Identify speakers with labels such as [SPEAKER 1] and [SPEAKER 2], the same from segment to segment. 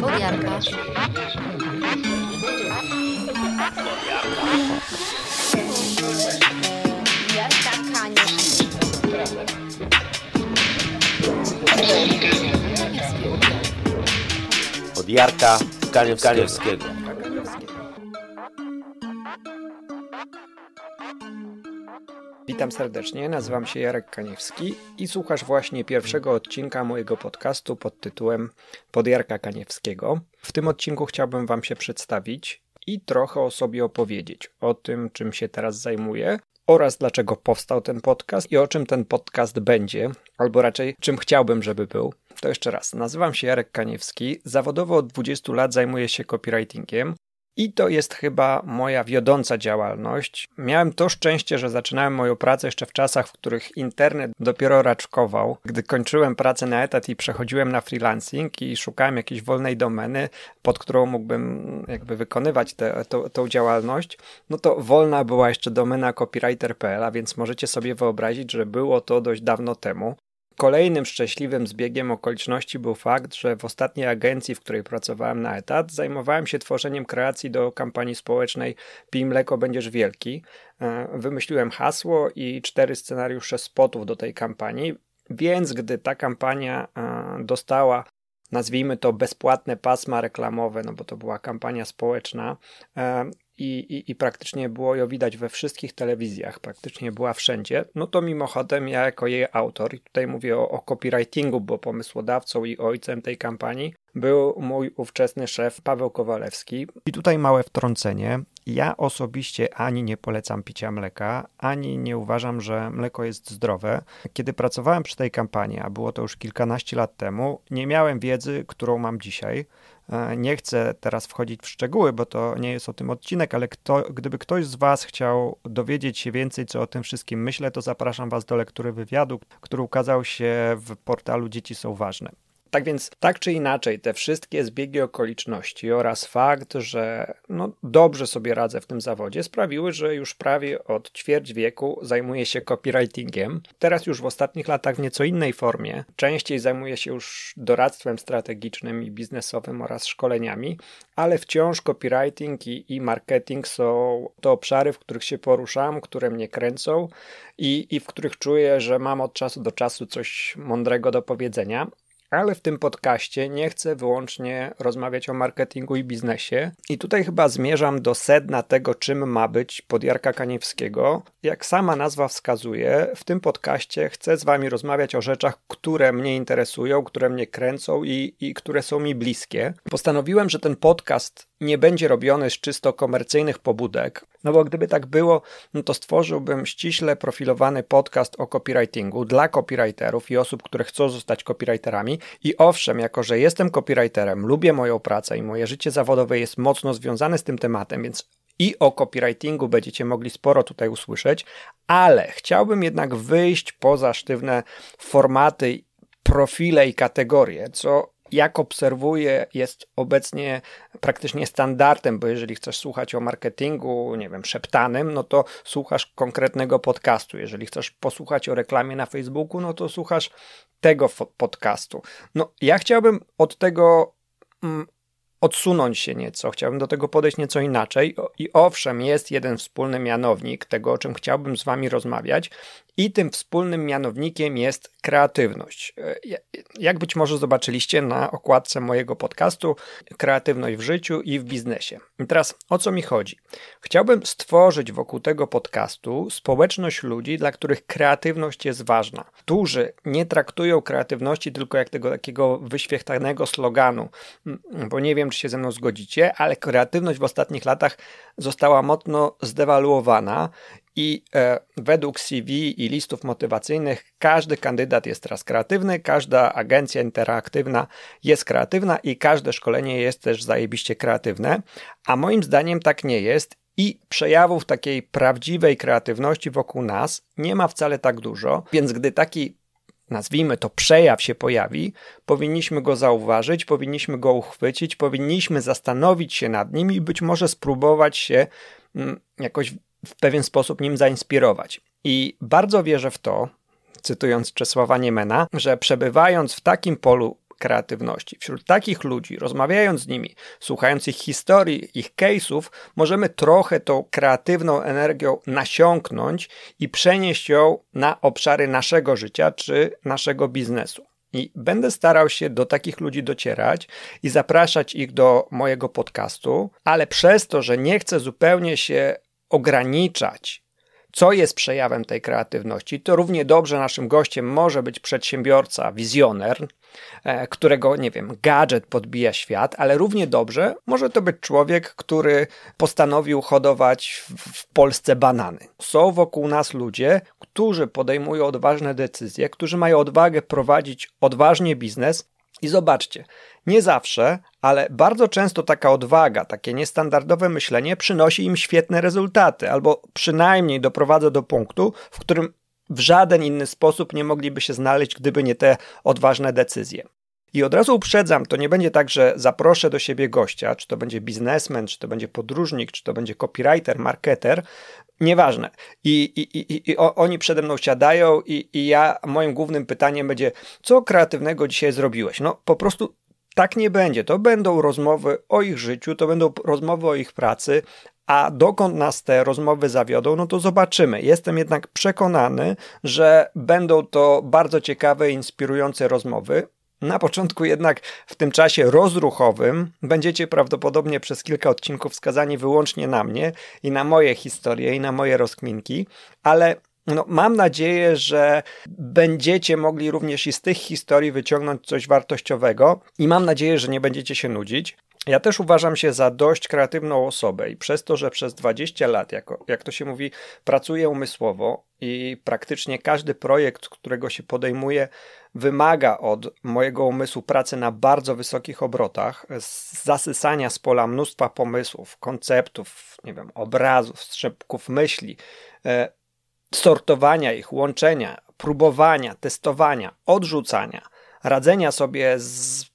[SPEAKER 1] Podjarka. Jarka Kaniusz.
[SPEAKER 2] Od Jarka Kaniewskiego.
[SPEAKER 3] Witam serdecznie, nazywam się Jarek Kaniewski i słuchasz właśnie pierwszego odcinka mojego podcastu pod tytułem Pod Jarka Kaniewskiego. W tym odcinku chciałbym Wam się przedstawić i trochę o sobie opowiedzieć, o tym, czym się teraz zajmuję oraz dlaczego powstał ten podcast i o czym ten podcast będzie, albo raczej czym chciałbym, żeby był. To jeszcze raz, nazywam się Jarek Kaniewski, zawodowo od 20 lat zajmuję się copywritingiem, i to jest chyba moja wiodąca działalność. Miałem to szczęście, że zaczynałem moją pracę jeszcze w czasach, w których internet dopiero raczkował. Gdy kończyłem pracę na etat i przechodziłem na freelancing i szukałem jakiejś wolnej domeny, pod którą mógłbym jakby wykonywać tę tą działalność, no to wolna była jeszcze domena copywriter.pl, a więc możecie sobie wyobrazić, że było to dość dawno temu. Kolejnym szczęśliwym zbiegiem okoliczności był fakt, że w ostatniej agencji, w której pracowałem na etat, zajmowałem się tworzeniem kreacji do kampanii społecznej Pij mleko, będziesz wielki. E, wymyśliłem hasło i cztery scenariusze spotów do tej kampanii, więc gdy ta kampania e, dostała nazwijmy to bezpłatne pasma reklamowe, no bo to była kampania społeczna, e, i, i, i praktycznie było ją widać we wszystkich telewizjach, praktycznie była wszędzie, no to mimochodem ja jako jej autor, i tutaj mówię o, o copywritingu, bo pomysłodawcą i ojcem tej kampanii był mój ówczesny szef Paweł Kowalewski. I tutaj małe wtrącenie. Ja osobiście ani nie polecam picia mleka, ani nie uważam, że mleko jest zdrowe. Kiedy pracowałem przy tej kampanii, a było to już kilkanaście lat temu, nie miałem wiedzy, którą mam dzisiaj. E, nie chcę teraz wchodzić w szczegóły, bo to nie jest o tym odcinek, ale kto, gdyby ktoś z Was chciał dowiedzieć się więcej, co o tym wszystkim myślę, to zapraszam Was do lektury wywiadu, który ukazał się w portalu Dzieci są ważne. Tak więc, tak czy inaczej, te wszystkie zbiegi okoliczności oraz fakt, że no, dobrze sobie radzę w tym zawodzie, sprawiły, że już prawie od ćwierć wieku zajmuję się copywritingiem. Teraz już w ostatnich latach w nieco innej formie. Częściej zajmuję się już doradztwem strategicznym i biznesowym oraz szkoleniami, ale wciąż copywriting i, i marketing są to obszary, w których się poruszam, które mnie kręcą i, i w których czuję, że mam od czasu do czasu coś mądrego do powiedzenia. Ale w tym podcaście nie chcę wyłącznie rozmawiać o marketingu i biznesie. I tutaj chyba zmierzam do sedna tego, czym ma być podjarka Kaniewskiego. Jak sama nazwa wskazuje, w tym podcaście chcę z Wami rozmawiać o rzeczach, które mnie interesują, które mnie kręcą i, i które są mi bliskie. Postanowiłem, że ten podcast nie będzie robiony z czysto komercyjnych pobudek, no bo gdyby tak było, no to stworzyłbym ściśle profilowany podcast o copywritingu dla copywriterów i osób, które chcą zostać copywriterami. I owszem, jako że jestem copywriterem, lubię moją pracę i moje życie zawodowe jest mocno związane z tym tematem, więc i o copywritingu będziecie mogli sporo tutaj usłyszeć, ale chciałbym jednak wyjść poza sztywne formaty, profile i kategorie, co jak obserwuję, jest obecnie praktycznie standardem, bo jeżeli chcesz słuchać o marketingu, nie wiem, szeptanym, no to słuchasz konkretnego podcastu. Jeżeli chcesz posłuchać o reklamie na Facebooku, no to słuchasz tego podcastu. No, ja chciałbym od tego mm, odsunąć się nieco, chciałbym do tego podejść nieco inaczej. I owszem, jest jeden wspólny mianownik tego, o czym chciałbym z Wami rozmawiać, i tym wspólnym mianownikiem jest kreatywność. E, jak być może zobaczyliście na okładce mojego podcastu, kreatywność w życiu i w biznesie. I teraz o co mi chodzi? Chciałbym stworzyć wokół tego podcastu społeczność ludzi, dla których kreatywność jest ważna, którzy nie traktują kreatywności tylko jak tego takiego wyświechtanego sloganu, bo nie wiem, czy się ze mną zgodzicie, ale kreatywność w ostatnich latach została mocno zdewaluowana i e, według CV i listów motywacyjnych każdy kandydat jest teraz kreatywny, każda agencja interaktywna jest kreatywna i każde szkolenie jest też zajebiście kreatywne, a moim zdaniem tak nie jest i przejawów takiej prawdziwej kreatywności wokół nas nie ma wcale tak dużo, więc gdy taki nazwijmy to przejaw się pojawi, powinniśmy go zauważyć, powinniśmy go uchwycić, powinniśmy zastanowić się nad nim i być może spróbować się mm, jakoś w pewien sposób nim zainspirować. I bardzo wierzę w to, cytując Czesława Niemena, że przebywając w takim polu kreatywności. Wśród takich ludzi, rozmawiając z nimi, słuchając ich historii, ich case'ów, możemy trochę tą kreatywną energią nasiąknąć i przenieść ją na obszary naszego życia czy naszego biznesu. I będę starał się do takich ludzi docierać i zapraszać ich do mojego podcastu, ale przez to, że nie chcę zupełnie się ograniczać co jest przejawem tej kreatywności, to równie dobrze naszym gościem może być przedsiębiorca, wizjoner, e, którego, nie wiem, gadżet podbija świat, ale równie dobrze może to być człowiek, który postanowił hodować w Polsce banany. Są wokół nas ludzie, którzy podejmują odważne decyzje, którzy mają odwagę prowadzić odważnie biznes. I zobaczcie, nie zawsze, ale bardzo często taka odwaga, takie niestandardowe myślenie przynosi im świetne rezultaty, albo przynajmniej doprowadza do punktu, w którym w żaden inny sposób nie mogliby się znaleźć, gdyby nie te odważne decyzje. I od razu uprzedzam, to nie będzie tak, że zaproszę do siebie gościa, czy to będzie biznesmen, czy to będzie podróżnik, czy to będzie copywriter, marketer, nieważne. I, i, i, i oni przede mną siadają i, i ja, moim głównym pytaniem będzie, co kreatywnego dzisiaj zrobiłeś? No po prostu tak nie będzie. To będą rozmowy o ich życiu, to będą rozmowy o ich pracy, a dokąd nas te rozmowy zawiodą, no to zobaczymy. Jestem jednak przekonany, że będą to bardzo ciekawe, inspirujące rozmowy. Na początku jednak w tym czasie rozruchowym będziecie prawdopodobnie przez kilka odcinków skazani wyłącznie na mnie i na moje historie i na moje rozkminki, ale no, mam nadzieję, że będziecie mogli również i z tych historii wyciągnąć coś wartościowego i mam nadzieję, że nie będziecie się nudzić. Ja też uważam się za dość kreatywną osobę i przez to, że przez 20 lat, jako, jak to się mówi, pracuję umysłowo i praktycznie każdy projekt, którego się podejmuje, wymaga od mojego umysłu pracy na bardzo wysokich obrotach, zasysania z pola mnóstwa pomysłów, konceptów, nie wiem, obrazów, strzepków myśli, e, sortowania ich, łączenia, próbowania, testowania, odrzucania, radzenia sobie z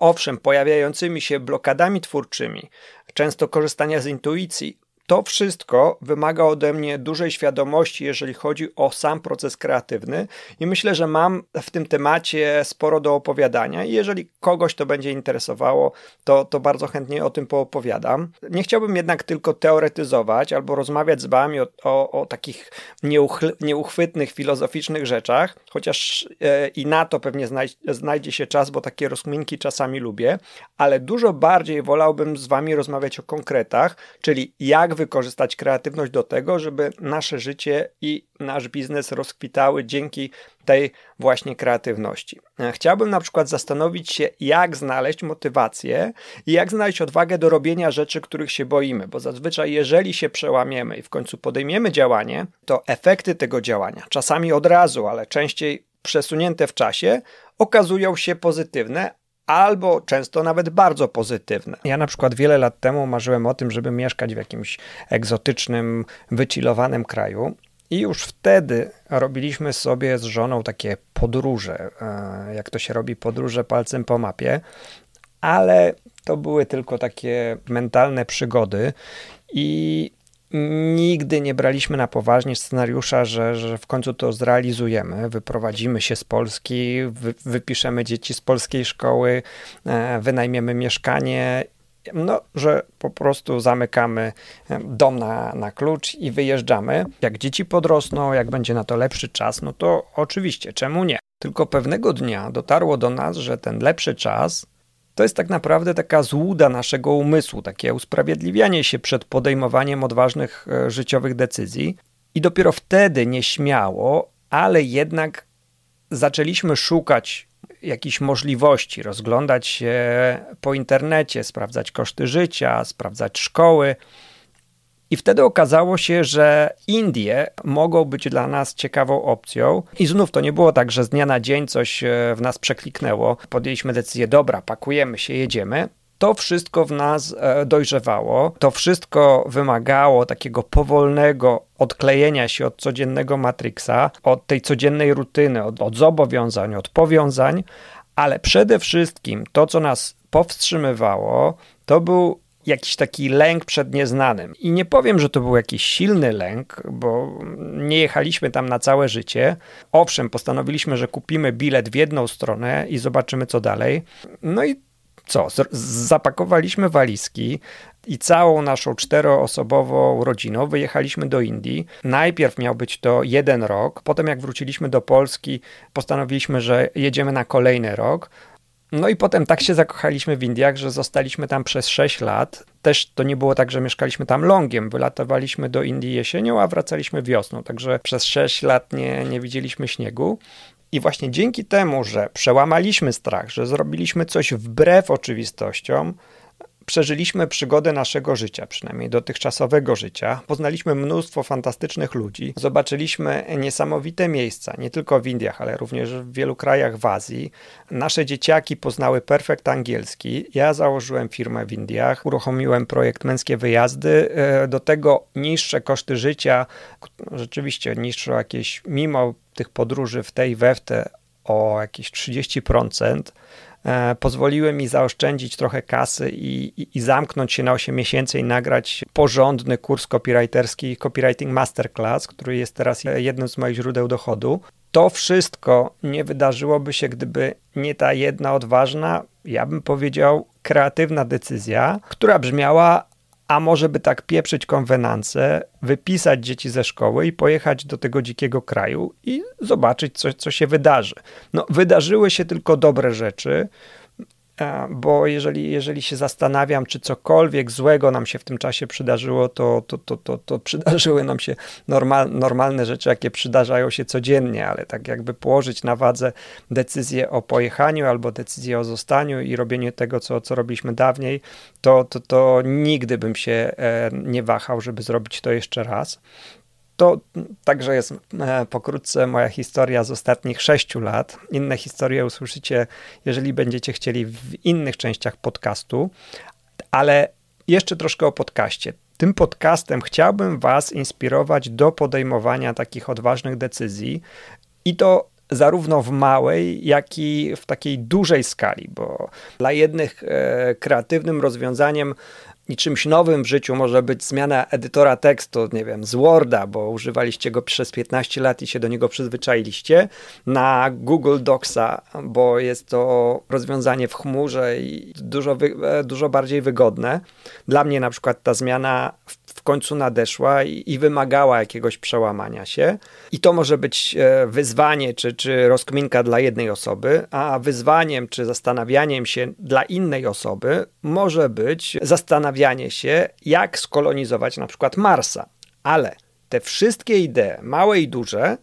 [SPEAKER 3] owszem pojawiającymi się blokadami twórczymi, często korzystania z intuicji, to wszystko wymaga ode mnie dużej świadomości, jeżeli chodzi o sam proces kreatywny, i myślę, że mam w tym temacie sporo do opowiadania. I jeżeli kogoś to będzie interesowało, to, to bardzo chętnie o tym poopowiadam. Nie chciałbym jednak tylko teoretyzować albo rozmawiać z Wami o, o, o takich nieuchwytnych, filozoficznych rzeczach, chociaż e, i na to pewnie znajdzie się czas, bo takie rozkminki czasami lubię, ale dużo bardziej wolałbym z Wami rozmawiać o konkretach, czyli jak wykorzystać kreatywność do tego, żeby nasze życie i nasz biznes rozkwitały dzięki tej właśnie kreatywności. Chciałbym na przykład zastanowić się, jak znaleźć motywację i jak znaleźć odwagę do robienia rzeczy, których się boimy, bo zazwyczaj, jeżeli się przełamiemy i w końcu podejmiemy działanie, to efekty tego działania, czasami od razu, ale częściej przesunięte w czasie, okazują się pozytywne, albo często nawet bardzo pozytywne. Ja na przykład wiele lat temu marzyłem o tym, żeby mieszkać w jakimś egzotycznym, wycilowanym kraju. I już wtedy robiliśmy sobie z żoną takie podróże, e, jak to się robi, podróże palcem po mapie, ale to były tylko takie mentalne przygody i nigdy nie braliśmy na poważnie scenariusza, że, że w końcu to zrealizujemy, wyprowadzimy się z Polski, wy, wypiszemy dzieci z polskiej szkoły, e, wynajmiemy mieszkanie no, że po prostu zamykamy e, dom na, na klucz i wyjeżdżamy. Jak dzieci podrosną, jak będzie na to lepszy czas, no to oczywiście, czemu nie? Tylko pewnego dnia dotarło do nas, że ten lepszy czas to jest tak naprawdę taka złuda naszego umysłu, takie usprawiedliwianie się przed podejmowaniem odważnych e, życiowych decyzji. I dopiero wtedy nieśmiało, ale jednak zaczęliśmy szukać jakichś możliwości, rozglądać się po internecie, sprawdzać koszty życia, sprawdzać szkoły. I wtedy okazało się, że Indie mogą być dla nas ciekawą opcją. I znów to nie było tak, że z dnia na dzień coś e, w nas przekliknęło. Podjęliśmy decyzję, dobra, pakujemy się, jedziemy. To wszystko w nas e, dojrzewało, to wszystko wymagało takiego powolnego odklejenia się od codziennego Matrixa, od tej codziennej rutyny, od, od zobowiązań, od powiązań, ale przede wszystkim to, co nas powstrzymywało, to był jakiś taki lęk przed nieznanym. I nie powiem, że to był jakiś silny lęk, bo nie jechaliśmy tam na całe życie. Owszem, postanowiliśmy, że kupimy bilet w jedną stronę i zobaczymy, co dalej. No i co? Zapakowaliśmy walizki i całą naszą czteroosobową rodziną wyjechaliśmy do Indii. Najpierw miał być to jeden rok, potem jak wróciliśmy do Polski, postanowiliśmy, że jedziemy na kolejny rok. No i potem tak się zakochaliśmy w Indiach, że zostaliśmy tam przez 6 lat. Też to nie było tak, że mieszkaliśmy tam longiem. Wylatowaliśmy do Indii jesienią, a wracaliśmy wiosną. Także przez 6 lat nie, nie widzieliśmy śniegu. I właśnie dzięki temu, że przełamaliśmy strach, że zrobiliśmy coś wbrew oczywistościom, przeżyliśmy przygodę naszego życia, przynajmniej dotychczasowego życia. Poznaliśmy mnóstwo fantastycznych ludzi, zobaczyliśmy niesamowite miejsca, nie tylko w Indiach, ale również w wielu krajach w Azji. Nasze dzieciaki poznały perfekt angielski. Ja założyłem firmę w Indiach, uruchomiłem projekt Męskie Wyjazdy. E, do tego niższe koszty życia, rzeczywiście niższe jakieś, mimo tych podróży w tej we w te o jakieś 30%. E, pozwoliły mi zaoszczędzić trochę kasy i, i, i, zamknąć się na 8 miesięcy i nagrać porządny kurs copywriterski Copywriting Masterclass, który jest teraz jednym z moich źródeł dochodu. To wszystko nie wydarzyłoby się, gdyby nie ta jedna odważna, ja bym powiedział, kreatywna decyzja, która brzmiała: a może by tak pieprzyć konwenance, wypisać dzieci ze szkoły i pojechać do tego dzikiego kraju i zobaczyć, co, co się wydarzy. No, wydarzyły się tylko dobre rzeczy bo jeżeli, jeżeli się zastanawiam, czy cokolwiek złego nam się w tym czasie przydarzyło, to, to, to, to, to przydarzyły nam się normal, normalne rzeczy, jakie przydarzają się codziennie, ale tak jakby położyć na wadze decyzję o pojechaniu albo decyzję o zostaniu i robieniu tego, co, co robiliśmy dawniej, to, to, to nigdy bym się e, nie wahał, żeby zrobić to jeszcze raz. To także jest e, pokrótce moja historia z ostatnich sześciu lat. Inne historie usłyszycie, jeżeli będziecie chcieli w innych częściach podcastu, ale jeszcze troszkę o podcaście. Tym podcastem chciałbym Was inspirować do podejmowania takich odważnych decyzji i to zarówno w małej, jak i w takiej dużej skali, bo dla jednych e, kreatywnym rozwiązaniem i czymś nowym w życiu może być zmiana edytora tekstu, nie wiem, z Worda, bo używaliście go przez 15 lat i się do niego przyzwyczailiście, na Google Docsa, bo jest to rozwiązanie w chmurze i dużo, e, dużo bardziej wygodne. Dla mnie na przykład ta zmiana w końcu nadeszła i, i, wymagała jakiegoś przełamania się. I to może być e, wyzwanie czy, czy rozkminka dla jednej osoby, a wyzwaniem czy zastanawianiem się dla innej osoby może być zastanawianie się, jak skolonizować na przykład Marsa. Ale te wszystkie idee, małe i duże,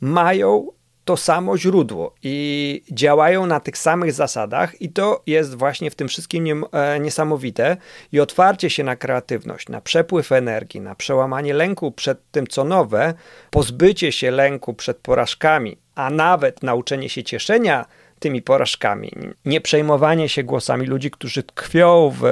[SPEAKER 3] mają to samo źródło i działają na tych samych zasadach, i to jest właśnie w tym wszystkim nie, e, niesamowite. I otwarcie się na kreatywność, na przepływ energii, na przełamanie lęku przed tym, co nowe, pozbycie się lęku przed porażkami, a nawet nauczenie się cieszenia tymi porażkami. Nie przejmowanie się głosami ludzi, którzy tkwią w,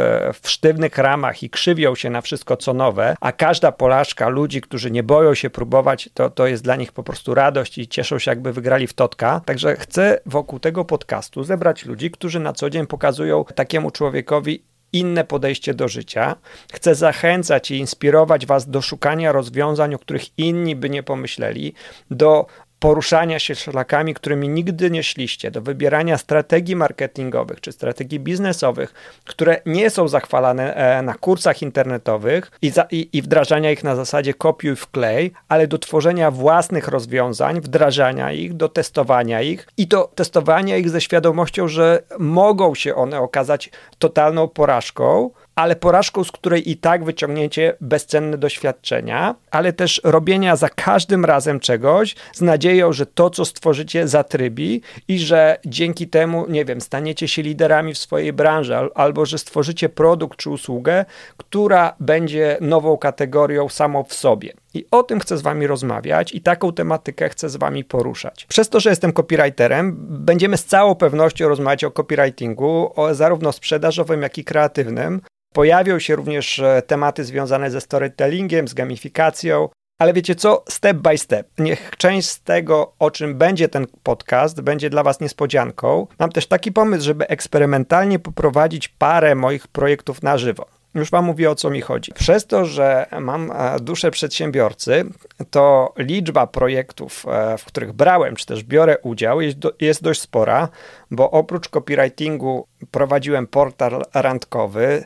[SPEAKER 3] w sztywnych ramach i krzywią się na wszystko co nowe, a każda porażka ludzi, którzy nie boją się próbować, to, to jest dla nich po prostu radość i cieszą się jakby wygrali w totka. Także chcę wokół tego podcastu zebrać ludzi, którzy na co dzień pokazują takiemu człowiekowi inne podejście do życia. Chcę zachęcać i inspirować Was do szukania rozwiązań, o których inni by nie pomyśleli, do poruszania się szlakami, którymi nigdy nie szliście, do wybierania strategii marketingowych czy strategii biznesowych, które nie są zachwalane e, na kursach internetowych i, za, i, i wdrażania ich na zasadzie kopiuj wklej, ale do tworzenia własnych rozwiązań, wdrażania ich, do testowania ich i to testowania ich ze świadomością, że mogą się one okazać totalną porażką, ale porażką, z której i tak wyciągniecie bezcenne doświadczenia, ale też robienia za każdym razem czegoś z nadzieją, że to, co stworzycie, zatrybi i że dzięki temu, nie wiem, staniecie się liderami w swojej branży, albo że stworzycie produkt czy usługę, która będzie nową kategorią samą w sobie. I o tym chcę z Wami rozmawiać i taką tematykę chcę z Wami poruszać. Przez to, że jestem copywriterem, będziemy z całą pewnością rozmawiać o copywritingu, o zarówno sprzedażowym, jak i kreatywnym. Pojawią się również e, tematy związane ze storytellingiem, z gamifikacją, ale wiecie co? Step by step. Niech część z tego, o czym będzie ten podcast, będzie dla Was niespodzianką. Mam też taki pomysł, żeby eksperymentalnie poprowadzić parę moich projektów na żywo. Już Wam mówię o co mi chodzi. Przez to, że mam e, duszę przedsiębiorcy, to liczba projektów, e, w których brałem, czy też biorę udział, jest, do, jest dość spora, bo oprócz copywritingu prowadziłem portal randkowy,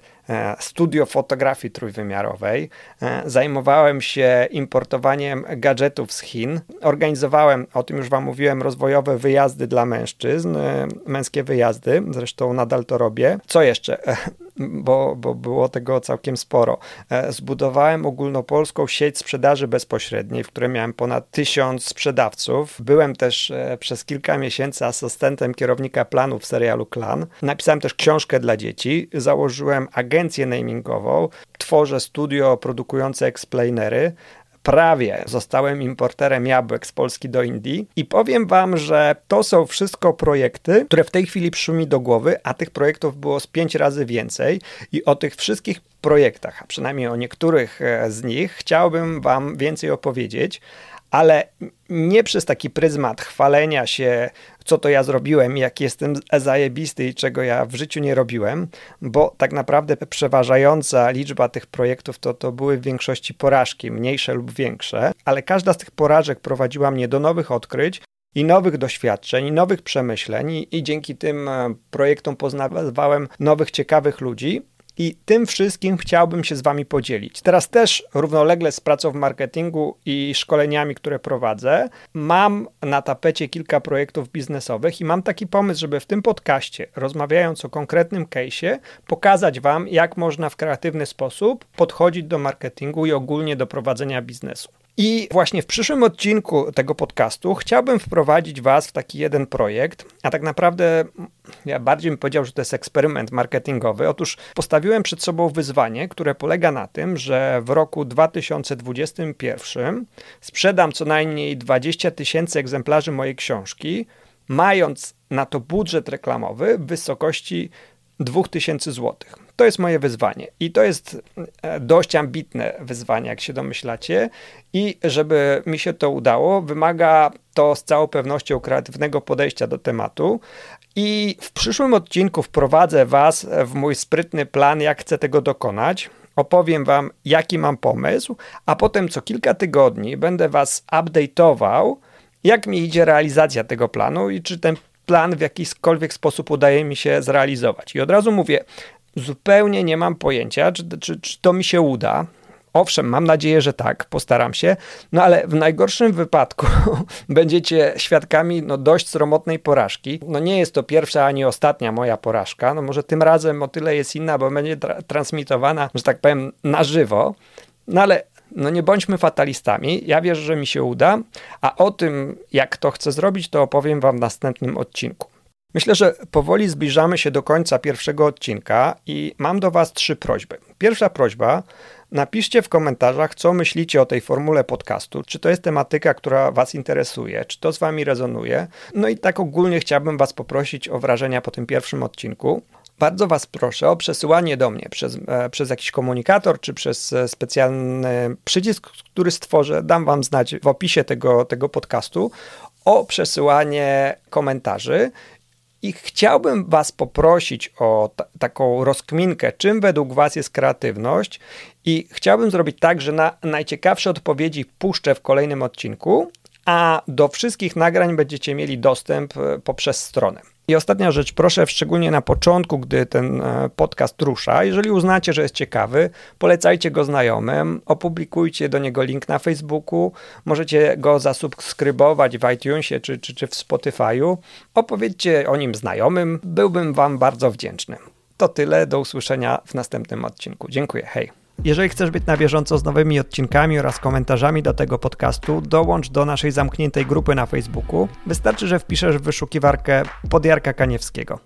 [SPEAKER 3] studio fotografii trójwymiarowej, zajmowałem się importowaniem gadżetów z Chin, organizowałem, o tym już Wam mówiłem, rozwojowe wyjazdy dla mężczyzn, męskie wyjazdy, zresztą nadal to robię. Co jeszcze? bo, bo było tego całkiem sporo. E, zbudowałem ogólnopolską sieć sprzedaży bezpośredniej, w której miałem ponad tysiąc sprzedawców. Byłem też e, przez kilka miesięcy asystentem kierownika planu w serialu Klan. Napisałem też książkę dla dzieci, założyłem agencję namingową, tworzę studio produkujące explainery, prawie zostałem importerem jabłek z Polski do Indii i powiem wam, że to są wszystko projekty, które w tej chwili przyszły mi do głowy, a tych projektów było z pięć razy więcej i o tych wszystkich projektach, a przynajmniej o niektórych e, z nich chciałbym wam więcej opowiedzieć, ale nie przez taki pryzmat chwalenia się, co to ja zrobiłem, jak jestem zajebisty i czego ja w życiu nie robiłem, bo tak naprawdę przeważająca liczba tych projektów to, to były w większości porażki, mniejsze lub większe, ale każda z tych porażek prowadziła mnie do nowych odkryć, i nowych doświadczeń, i nowych przemyśleń, i, i dzięki tym e, projektom poznawałem nowych, ciekawych ludzi. I tym wszystkim chciałbym się z Wami podzielić. Teraz też równolegle z pracą w marketingu i szkoleniami, które prowadzę, mam na tapecie kilka projektów biznesowych i mam taki pomysł, żeby w tym podcaście, rozmawiając o konkretnym case'ie, pokazać Wam, jak można w kreatywny sposób podchodzić do marketingu i ogólnie do prowadzenia biznesu. I właśnie w przyszłym odcinku tego podcastu chciałbym wprowadzić Was w taki jeden projekt, a tak naprawdę ja bardziej bym powiedział, że to jest eksperyment marketingowy. Otóż postawiłem przed sobą wyzwanie, które polega na tym, że w roku 2021 sprzedam co najmniej 20 tysięcy egzemplarzy mojej książki, mając na to budżet reklamowy w wysokości 2000 złotych. To jest moje wyzwanie i to jest e, dość ambitne wyzwanie, jak się domyślacie. I żeby mi się to udało, wymaga to z całą pewnością kreatywnego podejścia do tematu. I w przyszłym odcinku wprowadzę Was w mój sprytny plan, jak chcę tego dokonać. Opowiem Wam, jaki mam pomysł, a potem co kilka tygodni będę Was update'ował, jak mi idzie realizacja tego planu i czy ten plan w jakikolwiek sposób udaje mi się zrealizować. I od razu mówię, zupełnie nie mam pojęcia, czy, czy, czy to mi się uda. Owszem, mam nadzieję, że tak, postaram się, no ale w najgorszym wypadku będziecie świadkami no, dość sromotnej porażki. No nie jest to pierwsza ani ostatnia moja porażka, no może tym razem o tyle jest inna, bo będzie tra transmitowana, że tak powiem, na żywo. No ale no nie bądźmy fatalistami. Ja wierzę, że mi się uda, a o tym, jak to chcę zrobić, to opowiem Wam w następnym odcinku. Myślę, że powoli zbliżamy się do końca pierwszego odcinka i mam do Was trzy prośby. Pierwsza prośba: napiszcie w komentarzach, co myślicie o tej formule podcastu. Czy to jest tematyka, która Was interesuje, czy to z Wami rezonuje. No i tak ogólnie chciałbym Was poprosić o wrażenia po tym pierwszym odcinku. Bardzo Was proszę o przesyłanie do mnie przez, e, przez jakiś komunikator czy przez e, specjalny przycisk, który stworzę. Dam Wam znać w opisie tego, tego podcastu o przesyłanie komentarzy i chciałbym Was poprosić o taką rozkminkę, czym według Was jest kreatywność, i chciałbym zrobić tak, że na najciekawsze odpowiedzi puszczę w kolejnym odcinku, a do wszystkich nagrań będziecie mieli dostęp e, poprzez stronę. I ostatnia rzecz, proszę szczególnie na początku, gdy ten e, podcast rusza, jeżeli uznacie, że jest ciekawy, polecajcie go znajomym, opublikujcie do niego link na Facebooku, możecie go zasubskrybować w iTunesie czy, czy, czy w Spotify'u, opowiedzcie o nim znajomym, byłbym Wam bardzo wdzięczny. To tyle, do usłyszenia w następnym odcinku. Dziękuję, hej. Jeżeli chcesz być na bieżąco z nowymi odcinkami oraz komentarzami do tego podcastu, dołącz do naszej zamkniętej grupy na Facebooku. Wystarczy, że wpiszesz w wyszukiwarkę Podjarka Kaniewskiego.